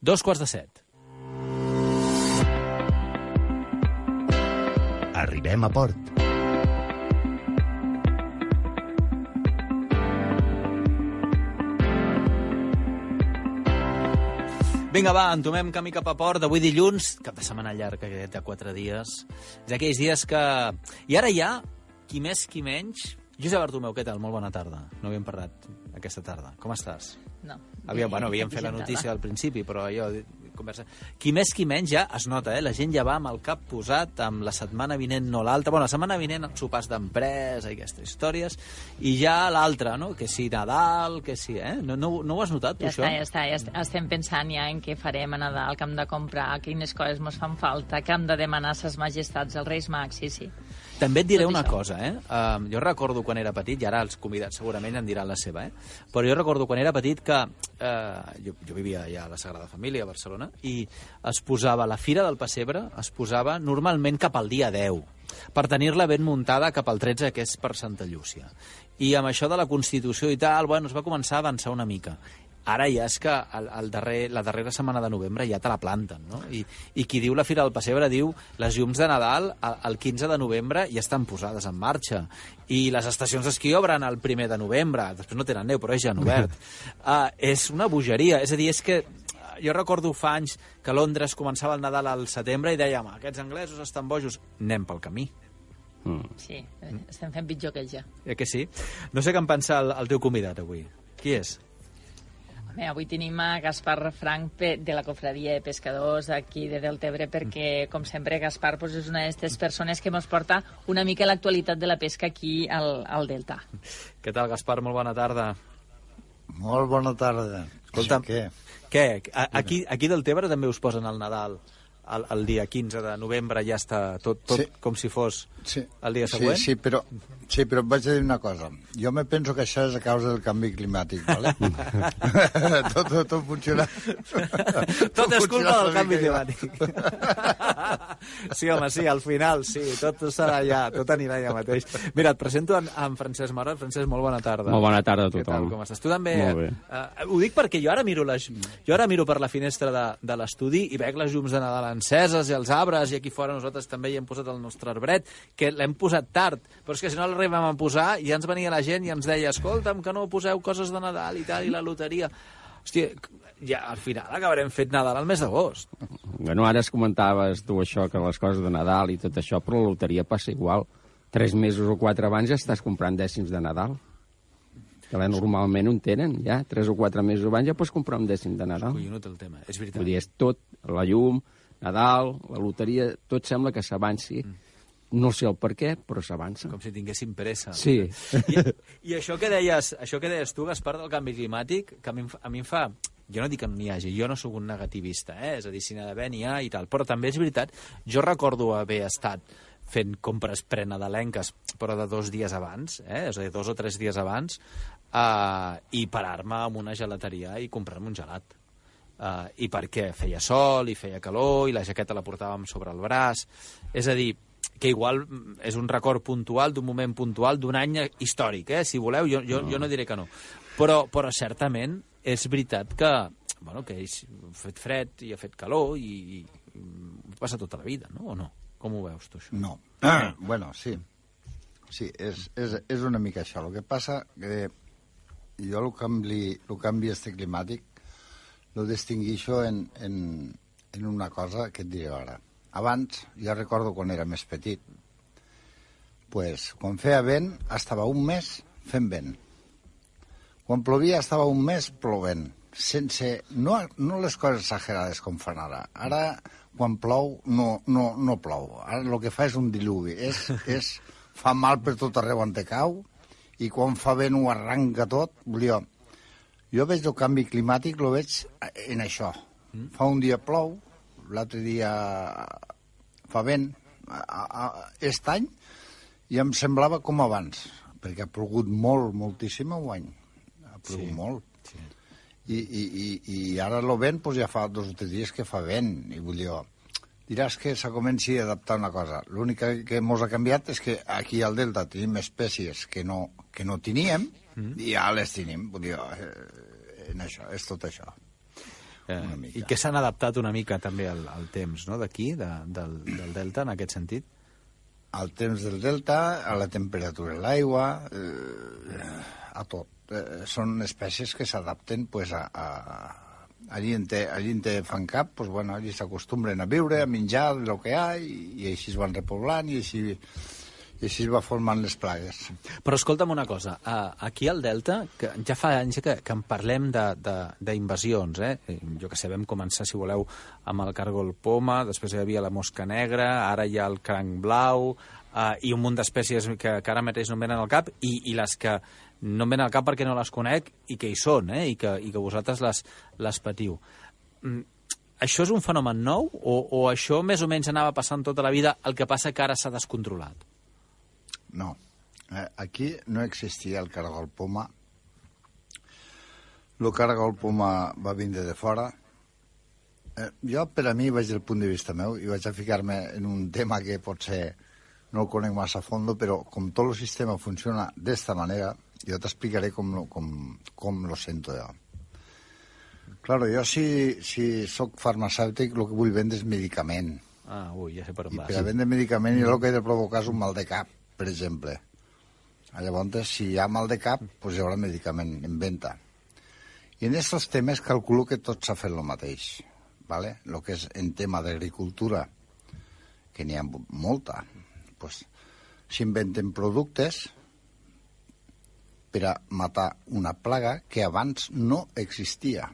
Dos quarts de set. Arribem a port. Vinga, va, entomem camí cap a port d'avui dilluns, cap de setmana llarg, aquest de quatre dies. És aquells dies que... I ara ja, qui més, qui menys... Josep Bartomeu, què tal? Molt bona tarda. No havíem parlat aquesta tarda. Com estàs? No. Havíem, bueno, havíem fet la notícia al principi, però allò... Conversa... Qui més, qui menys, ja es nota, eh? La gent ja va amb el cap posat, amb la setmana vinent no l'altra. Bueno, la setmana vinent sopars d'empresa i aquestes històries, i ja l'altra, no? Que si Nadal, que si... Eh? No, no, no ho has notat, tu, Ja això? està, ja està, ja est- estem pensant ja en què farem a Nadal, que hem de comprar, quines coses ens fan falta, que hem de demanar a ses majestats, als Reis Mags, sí, sí. També et diré Tot una això. cosa, eh? Um, jo recordo quan era petit, i ara els convidats segurament en diran la seva, eh? Però jo recordo quan era petit que uh, jo, jo vivia ja a la Sagrada Família, a Barcelona, i es posava la Fira del Pessebre, es posava normalment cap al dia 10, per tenir-la ben muntada cap al 13, que és per Santa Llúcia. I amb això de la Constitució i tal, bueno, es va començar a avançar una mica. Ara ja és que el, el darrer, la darrera setmana de novembre ja te la planten, no? I, I qui diu la Fira del Pessebre diu les llums de Nadal el, el 15 de novembre ja estan posades en marxa i les estacions d'esquí obren el primer de novembre, després no tenen neu, però ja han obert. uh, és una bogeria, és a dir, és que jo recordo fa anys que a Londres començava el Nadal al setembre i dèiem, aquests anglesos estan bojos, anem pel camí. Sí, eh, estem fent pitjor que ells ja. Eh que sí? No sé què en pensa el, el teu convidat avui. Qui és? Home, avui tenim a Gaspar Frank de la Cofradia de Pescadors aquí de Deltebre perquè, com sempre, Gaspar pues, és una d'aquestes persones que ens porta una mica l'actualitat de la pesca aquí al, al Delta. Què tal, Gaspar? Molt bona tarda. Molt bona tarda. Escolta'm, Què? Què? Aquí, aquí del Tebre també us posen el Nadal el, el dia 15 de novembre, ja està tot, tot Sí. com si fos Sí. el dia següent? Sí, sí, però, sí, però et vaig a dir una cosa. Jo me penso que això és a causa del canvi climàtic, ¿vale? tot, tot, tot funciona... Tot és culpa del canvi climàtic. Sí, home, sí, al final, sí, tot serà allà, tot anirà allà mateix. Mira, et presento en, en Francesc Mora. Francesc, molt bona tarda. Molt bona tarda a Què tal, tothom. com estàs? Tu també... Molt bé. Uh, ho dic perquè jo ara miro, les, jo ara miro per la finestra de, de l'estudi i veig les llums de Nadal enceses i els arbres, i aquí fora nosaltres també hi hem posat el nostre arbret, que l'hem posat tard, però és que si no l'arribem a posar, ja ens venia la gent i ens deia, escolta'm, que no poseu coses de Nadal i tal, i la loteria. Hòstia, ja al final acabarem fet Nadal al mes d'agost. Bueno, ara es comentaves tu això, que les coses de Nadal i tot això, però la loteria passa igual. Tres mesos o quatre abans ja estàs comprant dècims de Nadal. Que la normalment ho en tenen, ja. Tres o quatre mesos abans ja pots comprar un dècim de Nadal. Collonut el tema, és veritat. Vull dir, és tot, la llum, Nadal, la loteria, tot sembla que s'avanci. No sé el per què, però s'avança. com si tinguéssim pressa. Sí. I, I això que deies, això que deies tu, Gaspar, del canvi climàtic, que a mi, a mi em fa... Jo no dic que no n'hi hagi, jo no sóc un negativista, eh? és a dir, si n'ha d'haver, n'hi ha i tal. Però també és veritat, jo recordo haver estat fent compres prenadalenques, però de dos dies abans, eh? és a dir, dos o tres dies abans, eh, i parar-me en una gelateria i comprar-me un gelat. Uh, I perquè feia sol, i feia calor, i la jaqueta la portàvem sobre el braç. És a dir, que igual és un record puntual, d'un moment puntual, d'un any històric, eh? si voleu, jo, jo, jo no diré que no. Però, però certament és veritat que, bueno, que és, ha fet fred i ha fet calor i, i passa tota la vida, no? O no? Com ho veus, tu, això? No. Ah, bueno, sí. Sí, és, és, és una mica això. El que passa que jo el canvi, el canvi este climàtic lo distinguixo en, en, en una cosa que et diré ara. Abans, jo recordo quan era més petit, pues, quan feia vent, estava un mes fent vent. Quan plovia, estava un mes plovent, sense... No, no les coses exagerades com fan ara. Ara, quan plou, no, no, no plou. Ara el que fa és un diluvi. És, és, fa mal per tot arreu on te cau, i quan fa vent ho arranca tot. Dir, jo veig el canvi climàtic, lo veig en això. Fa un dia plou, l'altre dia fa vent. A, a, a, est any i em semblava com abans, perquè ha plogut molt, moltíssim any. Ha plogut Sí, molt. sí. I, i, i, I ara el vent pues, ja fa dos o tres dies que fa vent. I vull dir, diràs que se comenci a adaptar una cosa. L'únic que, mos ha canviat és que aquí al Delta tenim espècies que no, que no teníem mm. i ja les tenim. Vull dir, eh, en això, és tot això. Mica. I que s'han adaptat una mica també al, al temps, no?, d'aquí, de, del, del Delta, en aquest sentit. Al temps del delta, a la temperatura de l'aigua, eh, a tot. Eh, són espècies que s'adapten pues, a, a, allí en té, allí en té fan cap, pues, bueno, allí s'acostumbren a viure, a menjar el que hi ha, i, i així es van repoblant, i així, i així es va formant les plagues. Però escolta'm una cosa, uh, aquí al Delta, que ja fa anys que, que en parlem d'invasions, eh? Jo que sé, vam començar, si voleu, amb el cargol poma, després hi havia la mosca negra, ara hi ha el cranc blau, uh, i un munt d'espècies que, que ara mateix no em venen al cap, i, i les que no em venen al cap perquè no les conec i que hi són, eh? I que, i que vosaltres les, les patiu. Mm, això és un fenomen nou o, o això més o menys anava passant tota la vida, el que passa que ara s'ha descontrolat? No. Eh, aquí no existia el cargol poma. El cargol poma va vindre de fora. Eh, jo, per a mi, vaig del punt de vista meu, i vaig a ficar-me en un tema que potser no el conec massa a fondo, però com tot el sistema funciona d'esta manera, jo t'explicaré com, com, com lo sento jo. Claro, jo si, si sóc farmacèutic el que vull vendre és medicament. Ah, ui, ja sé per on I vas. per a vendre medicament jo el que he de provocar és un mal de cap, per exemple. Ah, Llavors, si hi ha mal de cap, doncs hi haurà medicament en venda. I en aquests temes calculo que tot s'ha fet el mateix. ¿vale? El que és en tema d'agricultura, que n'hi ha molta, pues, s'inventen productes per a matar una plaga que abans no existia.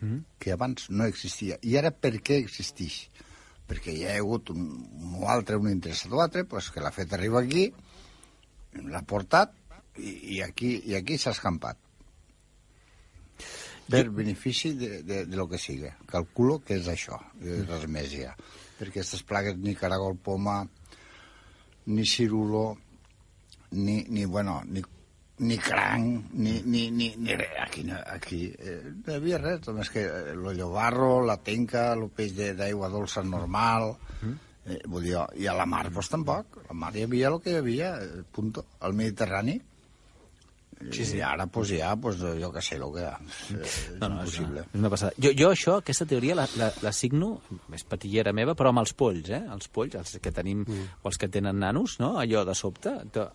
Mm. Que abans no existia. I ara per què existeix? Perquè hi ha hagut un, un altre, un interessat o altre, pues, que l'ha fet arribar aquí, l'ha portat i, i aquí, i aquí s'ha escampat. Per benefici de, de, de lo que sigui. Calculo que és això, de res més ja. Perquè aquestes plagues ni caragol poma, ni cirulo, ni, ni bueno, ni, ni cranc, ni, ni, ni, ni res. Aquí, no, aquí eh, no hi havia res, només que eh, lo llobarro, la tenca, el peix de- d'aigua dolça normal, eh, vull dir, i a la mar, doncs tampoc. A la mar hi havia el que hi havia, eh, punto. Al Mediterrani, Sí, sí. I ara, pues, ja, pues, jo què sé, el que és, és No, no, és impossible. una, és una passada. Jo, jo això, aquesta teoria, la, la, la signo, és patillera meva, però amb els polls, eh? Els polls, els que tenim, mm. o els que tenen nanos, no? Allò de sobte,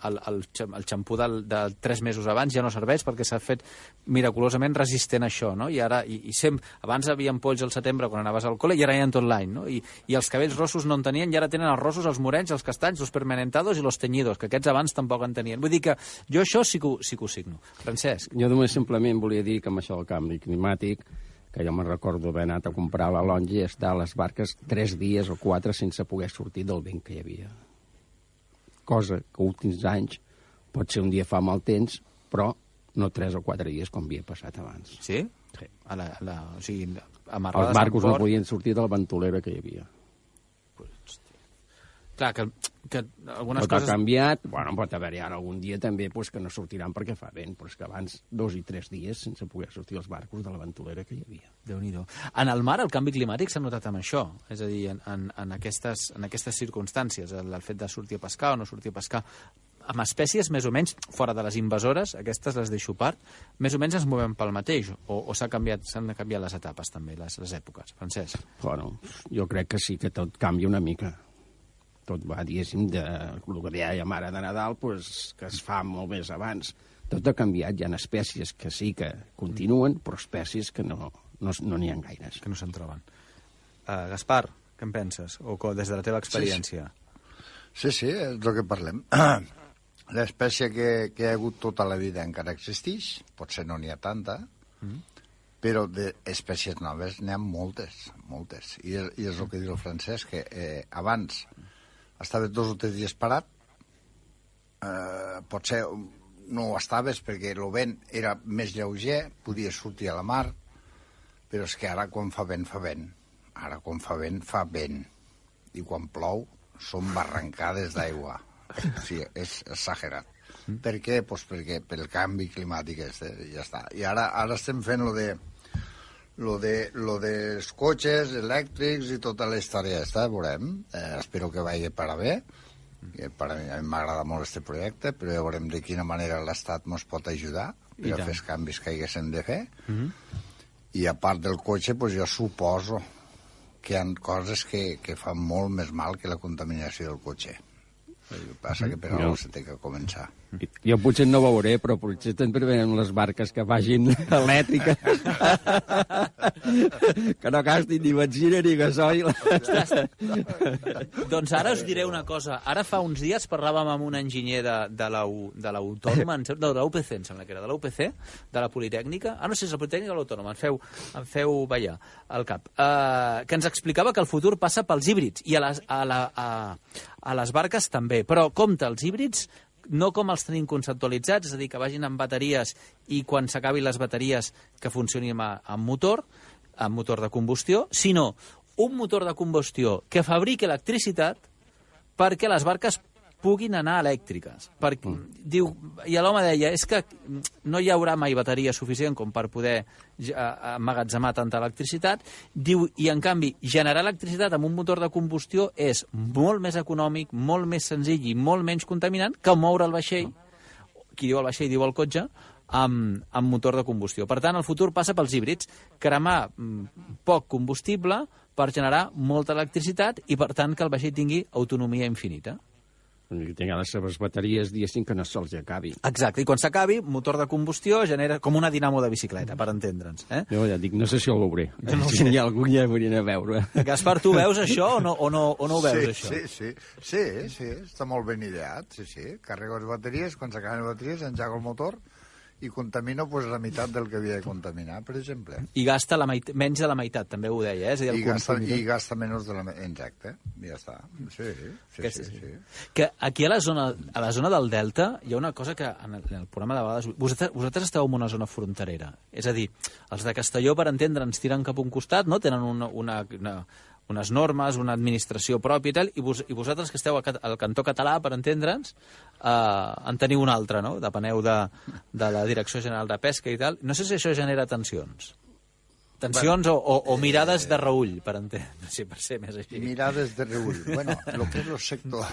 el, el, el xampú del, de tres mesos abans ja no serveix perquè s'ha fet miraculosament resistent a això, no? I ara, i, i sempre, abans havien polls al setembre quan anaves al col·le i ara hi ha tot l'any, no? I, I els cabells rossos no en tenien i ara tenen els rossos, els morens, els castanys, els permanentados i los teñidos, que aquests abans tampoc en tenien. Vull dir que jo això sí que, sí que ho signo. Francesc, Jo només simplement volia dir que amb això del canvi climàtic, que jo me'n recordo haver anat a comprar la lonja i estar a les barques tres dies o quatre sense poder sortir del vent que hi havia. Cosa que últims anys pot ser un dia fa mal temps, però no tres o quatre dies com havia passat abans. sí? Sí. A la, a la, o sigui, Els amarrades barcos en no podien sortir de la ventolera que hi havia. Clar, que, que algunes Pot ha coses... canviat, bueno, pot haver-hi ara algun dia també pues, que no sortiran perquè fa vent, però és que abans dos i tres dies sense poder sortir els barcos de la ventolera que hi havia. déu nhi En el mar el canvi climàtic s'ha notat amb això, és a dir, en, en, en, aquestes, en aquestes circumstàncies, el, el fet de sortir a pescar o no sortir a pescar, amb espècies més o menys, fora de les invasores, aquestes les deixo part, més o menys ens movem pel mateix, o, o s'ha canviat, s'han canviat les etapes també, les, les èpoques, Francesc? Bueno, jo crec que sí que tot canvia una mica. Tot va, diguéssim, de el que deia Mare de Nadal, pues, que es fa molt més abans. Tot ha canviat, hi ha espècies que sí que continuen, però espècies que no n'hi no, no ha gaires. Que no se'n troben. Uh, Gaspar, què en penses? O des de la teva experiència? Sí, sí, és del que parlem. L'espècie que, que hi ha hagut tota la vida encara existeix, potser no n'hi ha tanta, mm. però d'espècies noves n'hi ha moltes, moltes. I és, I és el que diu el francès, que eh, abans estaves dos o tres dies parat, eh, potser no ho estaves perquè el vent era més lleuger, podies sortir a la mar, però és que ara quan fa vent, fa vent. Ara quan fa vent, fa vent. I quan plou, són barrancades d'aigua. Sigui, és exagerat. Mm. Per què? Pues perquè pel canvi climàtic este, ja està. I ara, ara estem fent lo de lo de lo dels cotxes elèctrics i tota la història aquesta, veurem. Eh, espero que vagi per a bé. Que per a mi m'agrada molt este projecte, però ja veurem de quina manera l'Estat ens pot ajudar per I a fer els canvis que haguéssim de fer. Mm -hmm. I a part del cotxe, pues, jo suposo que hi ha coses que, que fan molt més mal que la contaminació del cotxe. Passa que per Jo- algú se té que començar. Jo potser no veuré, però potser també venen les barques que vagin elèctriques. que no gastin ni benzina ni gasoil. Doncs ara us diré una cosa. Ara fa uns dies parlàvem amb un enginyer de, de l'Au- de l'Autònoma, no, de l'UPC, em sembla que era, de l'UPC, de la Politècnica. Ah, no sé si és la Politècnica o l'Autònoma, em feu, em feu ballar al cap. Uh, que ens explicava que el futur passa pels híbrids i a les, a, la, a, a les barques també. Però compte, els híbrids no com els tenim conceptualitzats, és a dir, que vagin amb bateries i quan s'acabin les bateries que funcionin amb, motor, amb motor de combustió, sinó un motor de combustió que fabriqui electricitat perquè les barques puguin anar elèctriques. Per, mm. diu, I l'home deia, és que no hi haurà mai bateria suficient com per poder ja, emmagatzemar tanta electricitat. Diu, i en canvi, generar electricitat amb un motor de combustió és molt més econòmic, molt més senzill i molt menys contaminant que moure el vaixell, qui diu el vaixell diu el cotxe, amb, amb motor de combustió. Per tant, el futur passa pels híbrids, cremar mm, poc combustible per generar molta electricitat i, per tant, que el vaixell tingui autonomia infinita. Que tinguin les seves bateries, diguéssim, que no se'ls acabi. Exacte, i quan s'acabi, motor de combustió genera com una dinamo de bicicleta, per entendre'ns. Eh? Jo ja dic, no sé si el veuré. No si hi ha algú que ja hauria a veure. Gaspar, tu veus això o no, o no, o no ho veus, sí, això? Sí, sí, sí, sí, està molt ben ideat, sí, sí. Carrego les bateries, quan s'acaben les bateries engego el motor i contamino pues, la meitat del que havia de contaminar, per exemple. I gasta la meit... menys de la meitat, també ho deia, eh? És a dir, el I gasta. I gasta menys de la... me- Exacte, ja està. Sí, sí, sí, Que sí, sí, sí. Que aquí a la zona, a la zona del Delta hi ha una cosa que en el, en el programa de vegades... Vosaltres, vosaltres esteu en una zona fronterera. És a dir, els de Castelló, per entendre'ns, tiren cap a un costat, no? Tenen una, una, una, unes normes, una administració pròpia i tal, i, vos, i vosaltres que esteu al, cantó català, per entendre'ns, eh, en teniu una altra, no? Depeneu de, de la Direcció General de Pesca i tal. No sé si això genera tensions. Tensions o, o, o mirades de reull, per entendre, sí, per ser més així. Mirades de reull. Bueno, lo que és el sector...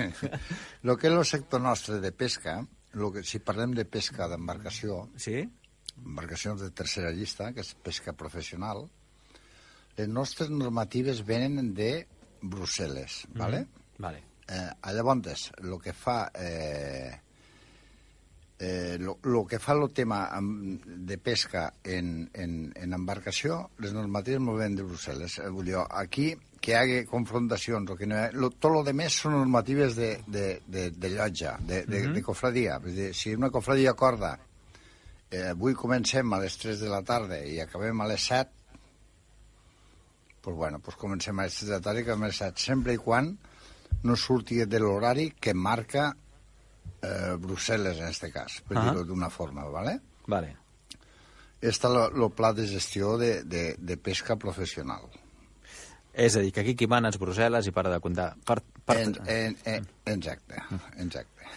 lo que és el sector nostre de pesca, lo que, si parlem de pesca d'embarcació, Sí? embarcacions de tercera llista, que és pesca professional, les nostres normatives venen de Brussel·les, ¿vale? Vale. Eh, llavors, el que fa... Eh, eh, lo, lo que fa el tema de pesca en, en, en embarcació, les normatives molt venen de Brussel·les. Eh, vull dir, aquí que hi hagi confrontacions o que no hi ha... Lo, tot el que més són normatives de, de, de, de llotja, de, de, de cofradia. Vull dir, si una cofradia acorda eh, avui comencem a les 3 de la tarda i acabem a les 7, pues bueno, pues comencem a les 3 de la tarda les 7, sempre i quan no surti de l'horari que marca eh, Brussel·les, en aquest cas, per Ah. dir-ho d'una forma, ¿vale? Vale. Està el pla de gestió de, de, de pesca professional. És a dir, que aquí qui mana és Brussel·les i para de comptar. Per, per, En, en, en, exacte, exacte.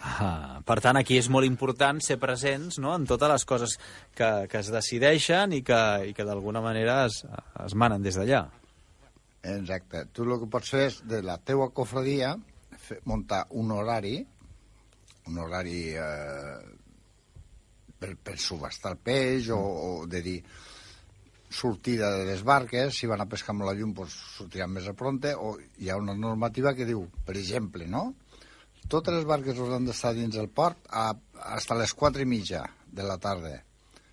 ah, per tant, aquí és molt important ser presents no? en totes les coses que, que es decideixen i que, i que d'alguna manera es, es manen des d'allà. Exacte. Tu el que pots fer és, de la teua cofradia, fer, muntar un horari, un horari eh, per, per subestar el peix o, o de dir sortida de les barques, si van a pescar amb la llum doncs sortiran més a pronte, o hi ha una normativa que diu, per exemple, no? Totes les barques hauran d'estar dins el port a, hasta les 4 i mitja de la tarda.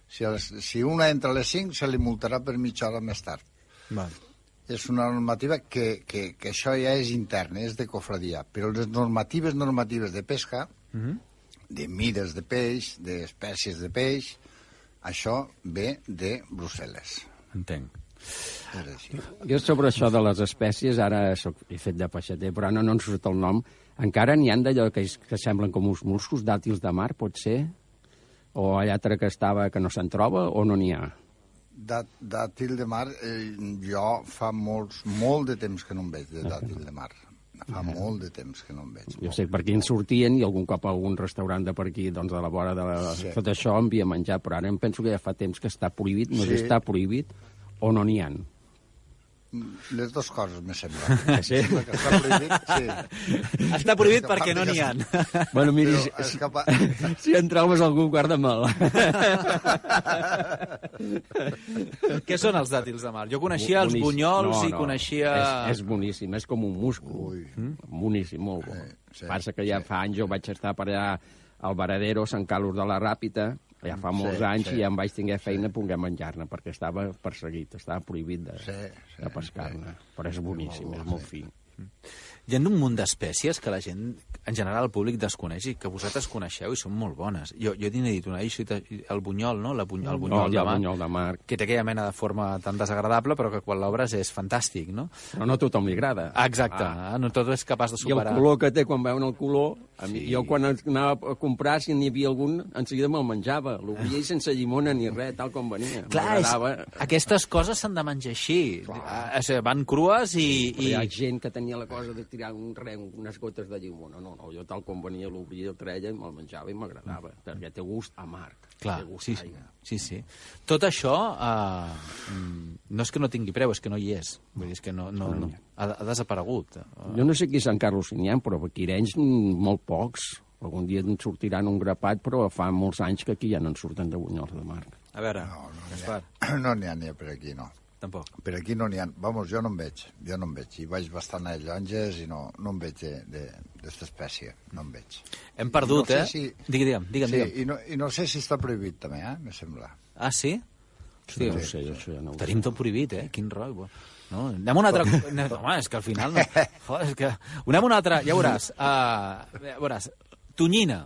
Si, les, si una entra a les 5, se li multarà per mitja hora més tard Vale. és una normativa que, que, que això ja és intern, és de cofradia, però les normatives normatives de pesca, Mm -hmm. de mides de peix, d'espècies de peix, això ve de Brussel·les. Entenc. Jo sobre això de les espècies, ara soc, he fet de peixater, però no, no em surt el nom. Encara n'hi han d'allò que, que semblen com uns muscos, dàtils de mar, pot ser? O allà altre que estava que no se'n troba, o no n'hi ha? Dat, dàtil de mar, eh, jo fa molts, molt de temps que no en veig de dàtil de mar. Fa molt de temps que no en veig. Jo sé per aquí en sortien i algun cop a algun restaurant de per aquí, doncs de la vora de la... Sí. tot això envia menjar, però ara em penso que ja fa temps que està prohibit, no Sí. està prohibit o no n'hi han. Les dues coses, me sembla. Sí? Que està prohibit, sí. Està prohibit perquè no n'hi ha. Bueno, miri, Però si, és capa... si en trobes algú, guarda-me'l. Què són els dàtils de mar? Jo coneixia els Boníssim. bunyols No, i no. coneixia... És, és boníssim, és com un múscul. Mm? Boníssim, molt bo. Sí, sí, Passa que ja sí. fa anys jo vaig estar per allà al Varadero, Sant Carlos de la Ràpita, ja fa molts Sí, anys sí. i ja em vaig tinguer feina sí. poder menjar-ne, perquè estava perseguit, estava prohibit de, Sí, sí, de pescar-ne. Però és boníssim, bo, és molt sí. fi. Hi ha un munt d'espècies que la gent, en general, el públic desconeix i que vosaltres coneixeu i són molt bones. Jo, jo n'he dit una, i el bunyol, no? La buny, el bunyol No, de el mar, bunyol de mar. que té aquella mena de forma tan desagradable, però que quan l'obres és fantàstic, no? Però no a tothom li agrada. Exacte, ah. no tot és capaç de I el superar. color que té, quan veuen el color, a mi, Sí. jo quan anava a comprar, si n'hi havia algun, en seguida me'l menjava. L'obria i sense llimona ni res, tal com venia. Clar, és, aquestes coses s'han de menjar així. O sigui, van crues i... Però hi ha i... gent que tenia la cosa de tirar un re, unes gotes de llimona. No, no, jo tal com venia l'obria, el treia, me'l menjava i m'agradava, perquè té gust amarg. Clar, té gust sí, sí, sí, sí. Tot això eh, mm, no és que no tingui preu, és que no hi és. Vull dir, és que no, no, no, ha, ha desaparegut. Jo no sé qui és Sant Carlos si n'hi ha, però aquí Arenys mm, molt pocs. Algun dia en sortiran un grapat, però fa molts anys que aquí ja no en surten de bunyols de mar. A veure, No, no n'hi Gaspar, ha, no n'hi ha ni per aquí, no. Tampoc. Per aquí no n'hi ha. Vamos, jo no en veig. Jo no en veig. I vaig bastant a llonges i no, no en veig d'aquesta espècie. No en veig. Hem perdut, no eh? Si... Digui, digue'm, digue'm, sí, digue'm. I no, I no sé si està prohibit també, eh? Me sembla. Ah, sí? Sí, no ho sé, jo això ja no ho Tenim tot prohibit, eh? Quin rotllo. No, anem a un altre... No, home, és que al final... No... Joder, és que... Anem a un altre... Ja veuràs. Uh, veuràs. Tonyina,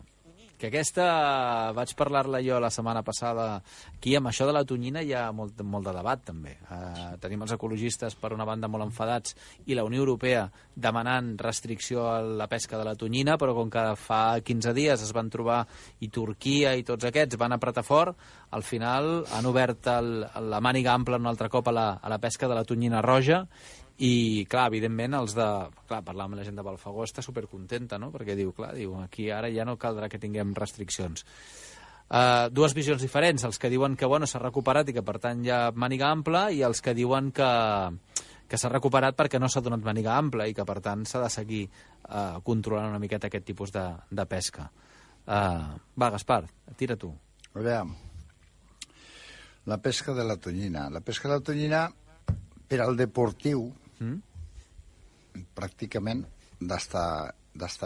que aquesta vaig parlar-la jo la setmana passada aquí, amb això de la tonyina hi ha molt, molt de debat també. Uh, tenim els ecologistes per una banda molt enfadats i la Unió Europea demanant restricció a la pesca de la tonyina, però com que fa 15 dies es van trobar i Turquia i tots aquests van apretar fort, al final han obert el, la màniga ampla un altre cop a la, a la pesca de la tonyina roja i, clar, evidentment, els de... Clar, parlar amb la gent de Balfagó està supercontenta, no? Perquè diu, clar, diu, aquí ara ja no caldrà que tinguem restriccions. Uh, dues visions diferents, els que diuen que bueno, s'ha recuperat i que per tant hi ha màniga ampla i els que diuen que, que s'ha recuperat perquè no s'ha donat màniga ampla i que per tant s'ha de seguir uh, controlant una miqueta aquest tipus de, de pesca. Uh, va, Gaspar, tira tu. A veure, la pesca de la tonyina. La pesca de la tonyina, per al deportiu, Mm? pràcticament, d'estar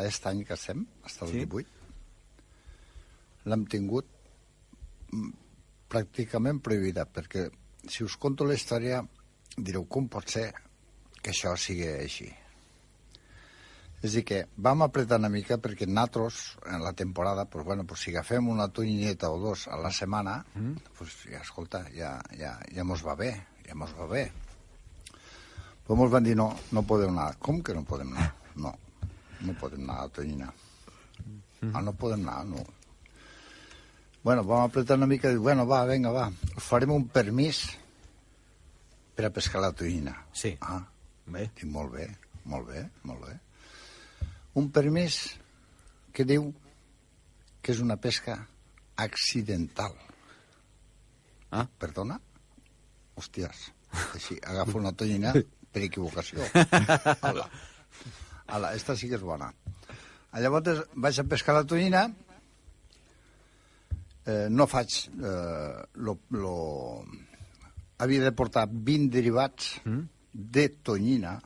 aquest any que estem, fins Sí. 18, l'hem tingut mm, pràcticament prohibida, perquè si us conto la història direu com pot ser que això sigui així. És a dir, que vam apretar una mica perquè nosaltres, en la temporada, pues, bueno, pues, si agafem una tonyineta o dos a la setmana, mm. pues, ja, escolta, ja, ja, ja mos va bé, ja mos va bé. Però mos van dir, no, no podem anar. Com que no podem anar? No, no podem anar a Tonyina. Ah, no podem anar, no. Bueno, vam apretar una mica i dir, bueno, va, vinga, va, farem un permís per a pescar la Tonyina. Sí. Ah, Bé. dic, molt bé, molt bé, molt bé. Un permís que diu que és una pesca accidental. Ah. Perdona? Hòsties, així, agafo una tonyina per equivocació. Hola. Hola, esta sí que és bona. A Llavors vaig a pescar la tonyina, eh, no faig... Eh, lo, lo... Havia de portar 20 derivats mm? de tonyina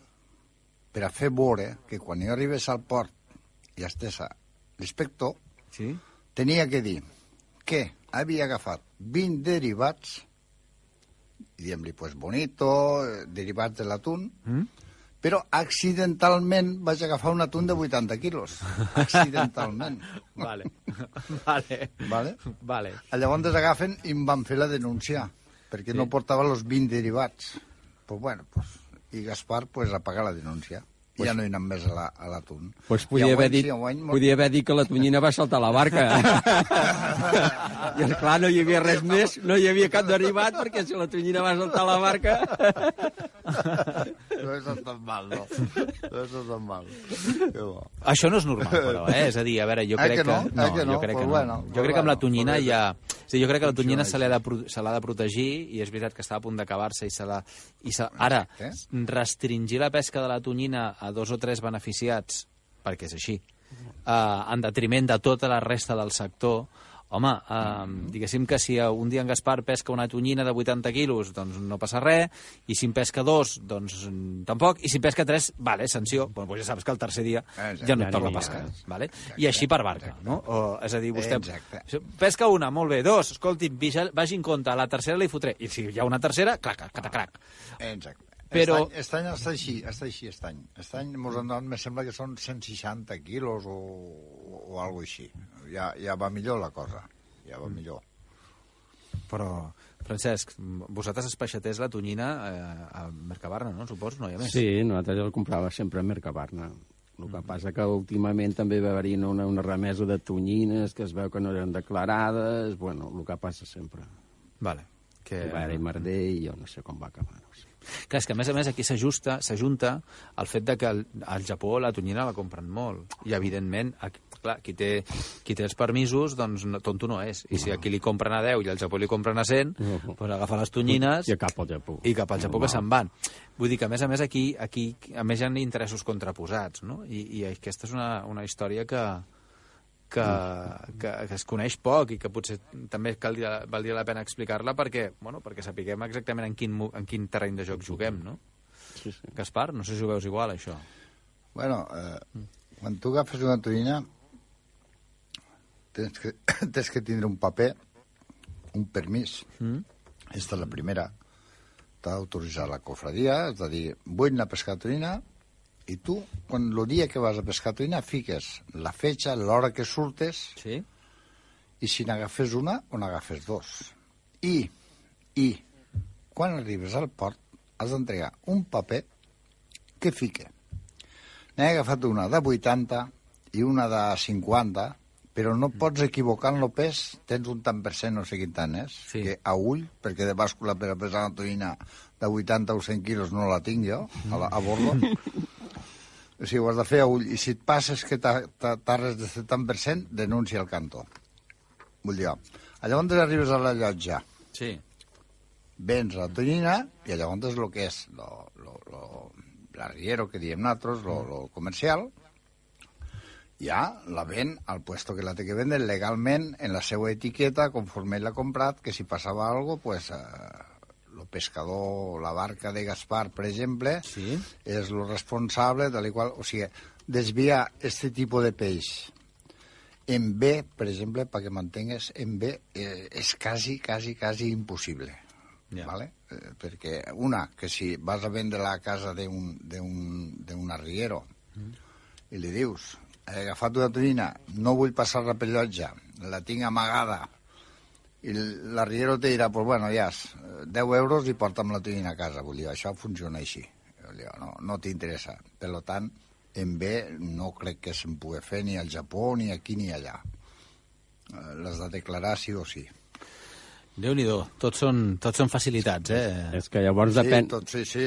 per a fer veure que quan jo arribés al port i estés a l'inspector, Sí? tenia que dir que havia agafat 20 derivats, diguem-li, pues, bonito, eh, derivats de l'atún, Mm? però accidentalment vaig agafar un atún de 80 quilos. Accidentalment. Vale. vale. Vale? Vale. Llavors agafen i em van fer la denúncia, perquè Sí. no portava els 20 derivats. Pues bueno, pues, i Gaspar pues, a pagar la denúncia. I ja no hi anem més a la- l'atún. Pues I podia haver, dit, sí, enguany mo- podia haver dit que la tonyina va saltar la barca. I, esclar, no hi havia res més, no hi havia cap derivat, perquè si la tonyina va saltar la barca... no és tan mal, no. No és tan mal. Que bo. Això no és normal, però, eh? És a dir, a veure, jo Eh crec que no? Eh que no? jo crec Pues que no. bueno, jo crec que amb la bueno, tonyina hi ha... O sigui, jo crec que la tonyina se l'ha de, se de protegir i és veritat que està a punt d'acabar-se i se la... I se... Ara, Exacte. restringir la pesca de la tonyina a dos o tres beneficiats, perquè és així, eh, en detriment de tota la resta del sector, home, eh, diguéssim que si un dia en Gaspar pesca una tonyina de 80 quilos, doncs no passa res, i si en pesca dos, doncs mm, tampoc, i si en pesca tres, vale, sanció, bueno, doncs ja saps que el tercer dia Exacte. ja no et torna a n'hi ha. pescar, vale? i així per barca, no? O, és a dir, vostè Exacte. pesca una, molt bé, dos, escolti, vagi, en compte, a la tercera li fotré, i si hi ha una tercera, clac, clac, clac. Exacte. Però- Però... Aquest any, aquest any està així, està així aquest any. Aquest any mos han donat, me sembla que són 160 quilos o, o algo així. Ja, ja va millor la cosa, ja va millor. Però, Francesc, vosaltres espeixaters la tonyina eh, a Mercabarna, no? Suposo, no hi ha més. Sí, nosaltres el comprava sempre a Mercabarna. El que passa que últimament també va haver-hi una, una remesa de tonyines que es veu que no eren declarades, bueno, el que passa sempre. Vale. Que... Que... Va haver merder i jo no sé com va acabar. No sé. Clar, és que a més a més aquí s'ajusta, s'ajunta el fet de que al, al Japó la tonyina la compren molt. I evidentment, aquí, clar, qui té, qui té els permisos, doncs no, tonto no és. I si aquí li compren a 10 i al Japó li compren a 100, Mhm. doncs agafa les tonyines I cap al Japó. i cap al Japó que Normal. se'n van. Vull dir que, a més a més, aquí, aquí a més hi ha interessos contraposats, no? I, i aquesta és una, una història que, que, que, que es coneix poc i que potser també caldria, valdria la pena explicar-la perquè, bueno, perquè sapiguem exactament en quin, en quin terreny de joc juguem, no? Sí, sí. Gaspar, no sé si ho veus igual, això. Bueno, eh, quan tu agafes una tonyina, tens que, tens que tindre un paper, un permís. Mm? Aquesta és la primera. T'ha d'autoritzar la cofradia, és a dir, vull anar a pescar tonyina, i tu, quan el dia que vas a pescar tonyina, fiques la fetge, l'hora que surtes, Sí? i si n'agafes una o n'agafes dos. I, i, quan arribes al port, has d'entregar un paper que fique. N'he agafat una de 80 i una de 50, però no pots equivocar en el pes, tens un tant per cent, no sé quin tant és, Sí. que a ull, perquè de bàscula per a pesar una tonyina de 80 o 100 quilos no la tinc jo, a, la, a bordo. o sigui, ho has de fer a ull. I si et passes que t'arres de tant per cent, denuncia el cantó. Vull dir, llavors arribes a la llotja, Sí. vens la tonyina i llavors és el que és lo, lo, lo, l'arriero que diem nosaltres, lo, lo comercial, ja la ven al puesto que la té que vendre legalment en la seva etiqueta conforme l'ha comprat, que si passava algo, pues, eh, pescador, la barca de Gaspar, per exemple, Sí. és lo responsable, i qual, o sigui, desviar este tipus de peix en B, per exemple, perquè m'entengues, en B eh, és quasi, quasi, quasi impossible. Ja. ¿vale? Eh, perquè, una, que si vas a vendre la casa d'un arriero Mm. i li dius, he agafat una tonyina, no vull passar la per llotja, la tinc amagada, i l'arriero te dirà, pues bueno, ja, és, eh, 10 euros i porta'm la tonyina a casa. Vull dir, això funciona així. Vull dir, no, no t'interessa. Per tant, en B no crec que se'n pugui fer ni al Japó, ni aquí, ni allà. Eh, Les de declarar sí o sí. Déu-n'hi-do, tots, són, tots són facilitats, eh? És que llavors Sí, depèn... tot, sí, sí.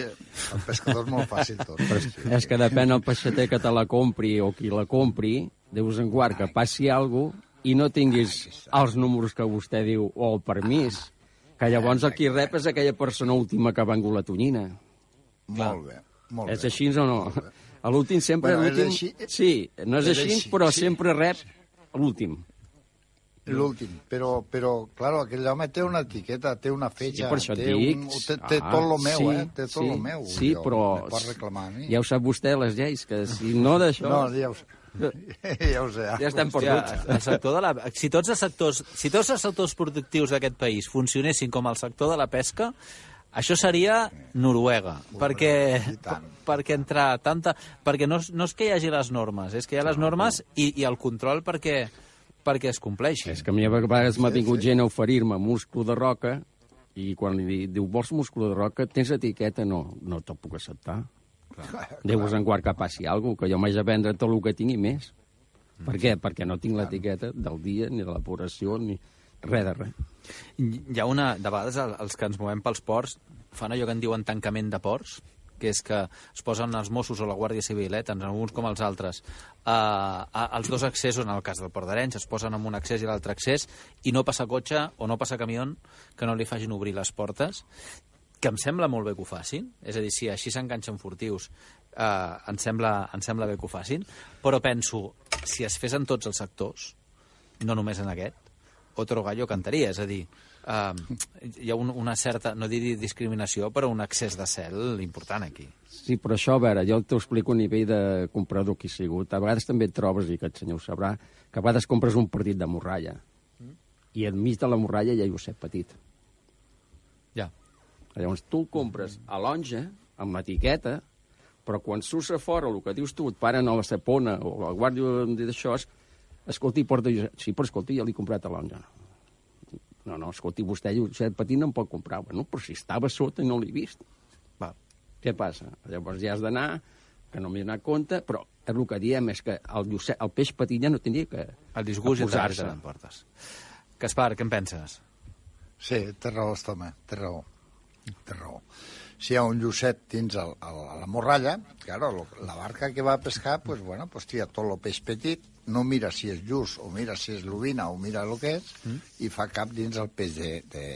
El pescador és molt fàcil tot. Sí, sí. És que depèn el peixater que te la compri o qui la compri, de vos en guard que passi alguna cosa i no tinguis els números que vostè diu o el permís, que llavors el qui rep és aquella persona última que ha vengut la tonyina. Molt bé, molt És bé. així o no? A l'últim sempre... Bueno, és l'últim- així. Sí, no és, És així, així, però sí. sempre rep l'últim. L'últim, però, però, claro, aquell home té una etiqueta, té una fetge, Sí, per això té, dic. un, té, té Ah, tot lo meu, sí, eh? Té tot sí, lo meu. Sí, jo, però... Pot reclamar a mi. Ja ho sap vostè, les lleis, que si no d'això... No, ja ho sé. Ja ho sé. Ja estem Hòstia, perduts. el sector de la... Si tots els sectors, si tots els sectors productius d'aquest país funcionessin com el sector de la pesca, això seria Noruega, perquè, i tant. perquè entre tanta... Perquè no, no és que hi hagi les normes, és que hi ha les normes i, i el control perquè, perquè es compleixi. És que a mi a vegades m'ha vingut gent a oferir-me múscul de roca i quan li di- diu, vols múscul de roca, tens etiqueta? No, no te'l puc acceptar. Déu-vos en guard que passi alguna cosa, que jo m'haig de vendre tot el que tinc i més. Per què? Perquè no tinc l'etiqueta del dia, ni de l'apuració, ni res de res. Hi ha una... De vegades el- els que ens movem pels ports fan allò que en diuen tancament de ports, que és que es posen els Mossos o la Guàrdia Civil, eh, tant alguns com els altres, eh, a, els dos accessos, en el cas del Port d'Arenys, es posen en un accés i l'altre accés, i no passa cotxe o no passa camió que no li facin obrir les portes, que em sembla molt bé que ho facin, és a dir, si així s'enganxen furtius, eh, em, sembla, em sembla bé que ho facin, però penso, si es fes en tots els sectors, no només en aquest, otro gallo cantaria, és a dir, uh, hi ha un, una certa, no dir discriminació, però un excés de cel important aquí. Sí, però això, a veure, jo t'ho explico a nivell de comprador que he sigut. A vegades també et trobes, i aquest senyor ho sabrà, que a vegades compres un partit de morralla mm. i enmig de la morralla hi ha Josep Petit. Ja. Llavors tu el compres a l'onja, amb l'etiqueta, però quan surts a fora, el que dius tu, et paren a la Cepona o la Guàrdia d'això, escolti, porta... Sí, però escolti, ja l'he comprat a l'onja. No, no, escolti, vostè, Josep Petit no em pot comprar. Bueno, però si estava sota i no l'he vist. Va, què passa? Llavors ja has d'anar, que no m'he donat compte, però és el que diem és que el, Josep, el peix petit ja no tindria que El disgust ja te portes. Gaspar, què en penses? Sí, té raó, home, té raó. Té raó si hi ha un llucet dins el, el, la morralla, claro, la barca que va a pescar, pues bueno, pues tira tot el peix petit, no mira si és lluç o mira si és l'ovina o mira el que és, mm. i fa cap dins el peix de, de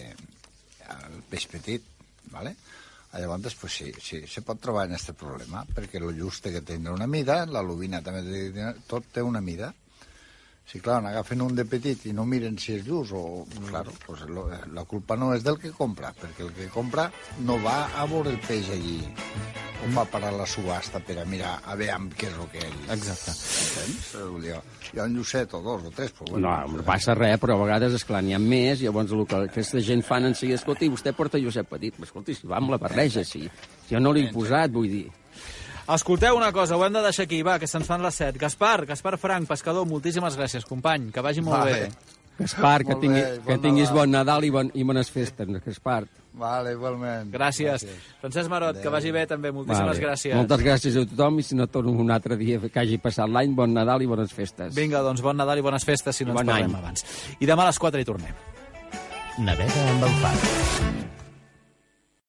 el peix petit, ¿vale? Llavors, pues sí, sí, se pot trobar en aquest problema, perquè el lluç té que tindre una mida, la lubina també té, tot té una mida, si, clar, n'agafen un de petit i no miren si és lluç, o, claro, pues lo, la culpa no és del que compra, perquè el que compra no va a veure el peix allí, o va parar la subhasta per a mirar a veure amb què és el que ell... Exacte. Entens? Dir, hi ha un llucet o dos o tres, però bueno... No, no passa res, però a vegades, esclar, n'hi ha més, i llavors el que aquesta gent fan en si, escolti, vostè porta llucet petit, però escolti, si va amb la barreja, si jo no l'he posat, vull dir... Escolteu una cosa, ho hem de deixar aquí, va, que se'ns fan les set. Gaspar, Gaspar Frank, pescador, moltíssimes gràcies, company, que vagi molt vale. bé. Gaspar, que, tingui, bé, bon que tinguis bon Nadal i, bon, i bones festes, Gaspar. Vale, igualment. Gràcies. gràcies. Francesc Marot, Adeu. que vagi bé també, moltíssimes vale. gràcies. Moltes gràcies a tothom i si no torno un altre dia que hagi passat l'any, bon Nadal i bones festes. Vinga, doncs bon Nadal i bones festes si no I ens bon parlem any. abans. I demà a les 4 hi tornem. Navega amb el Far.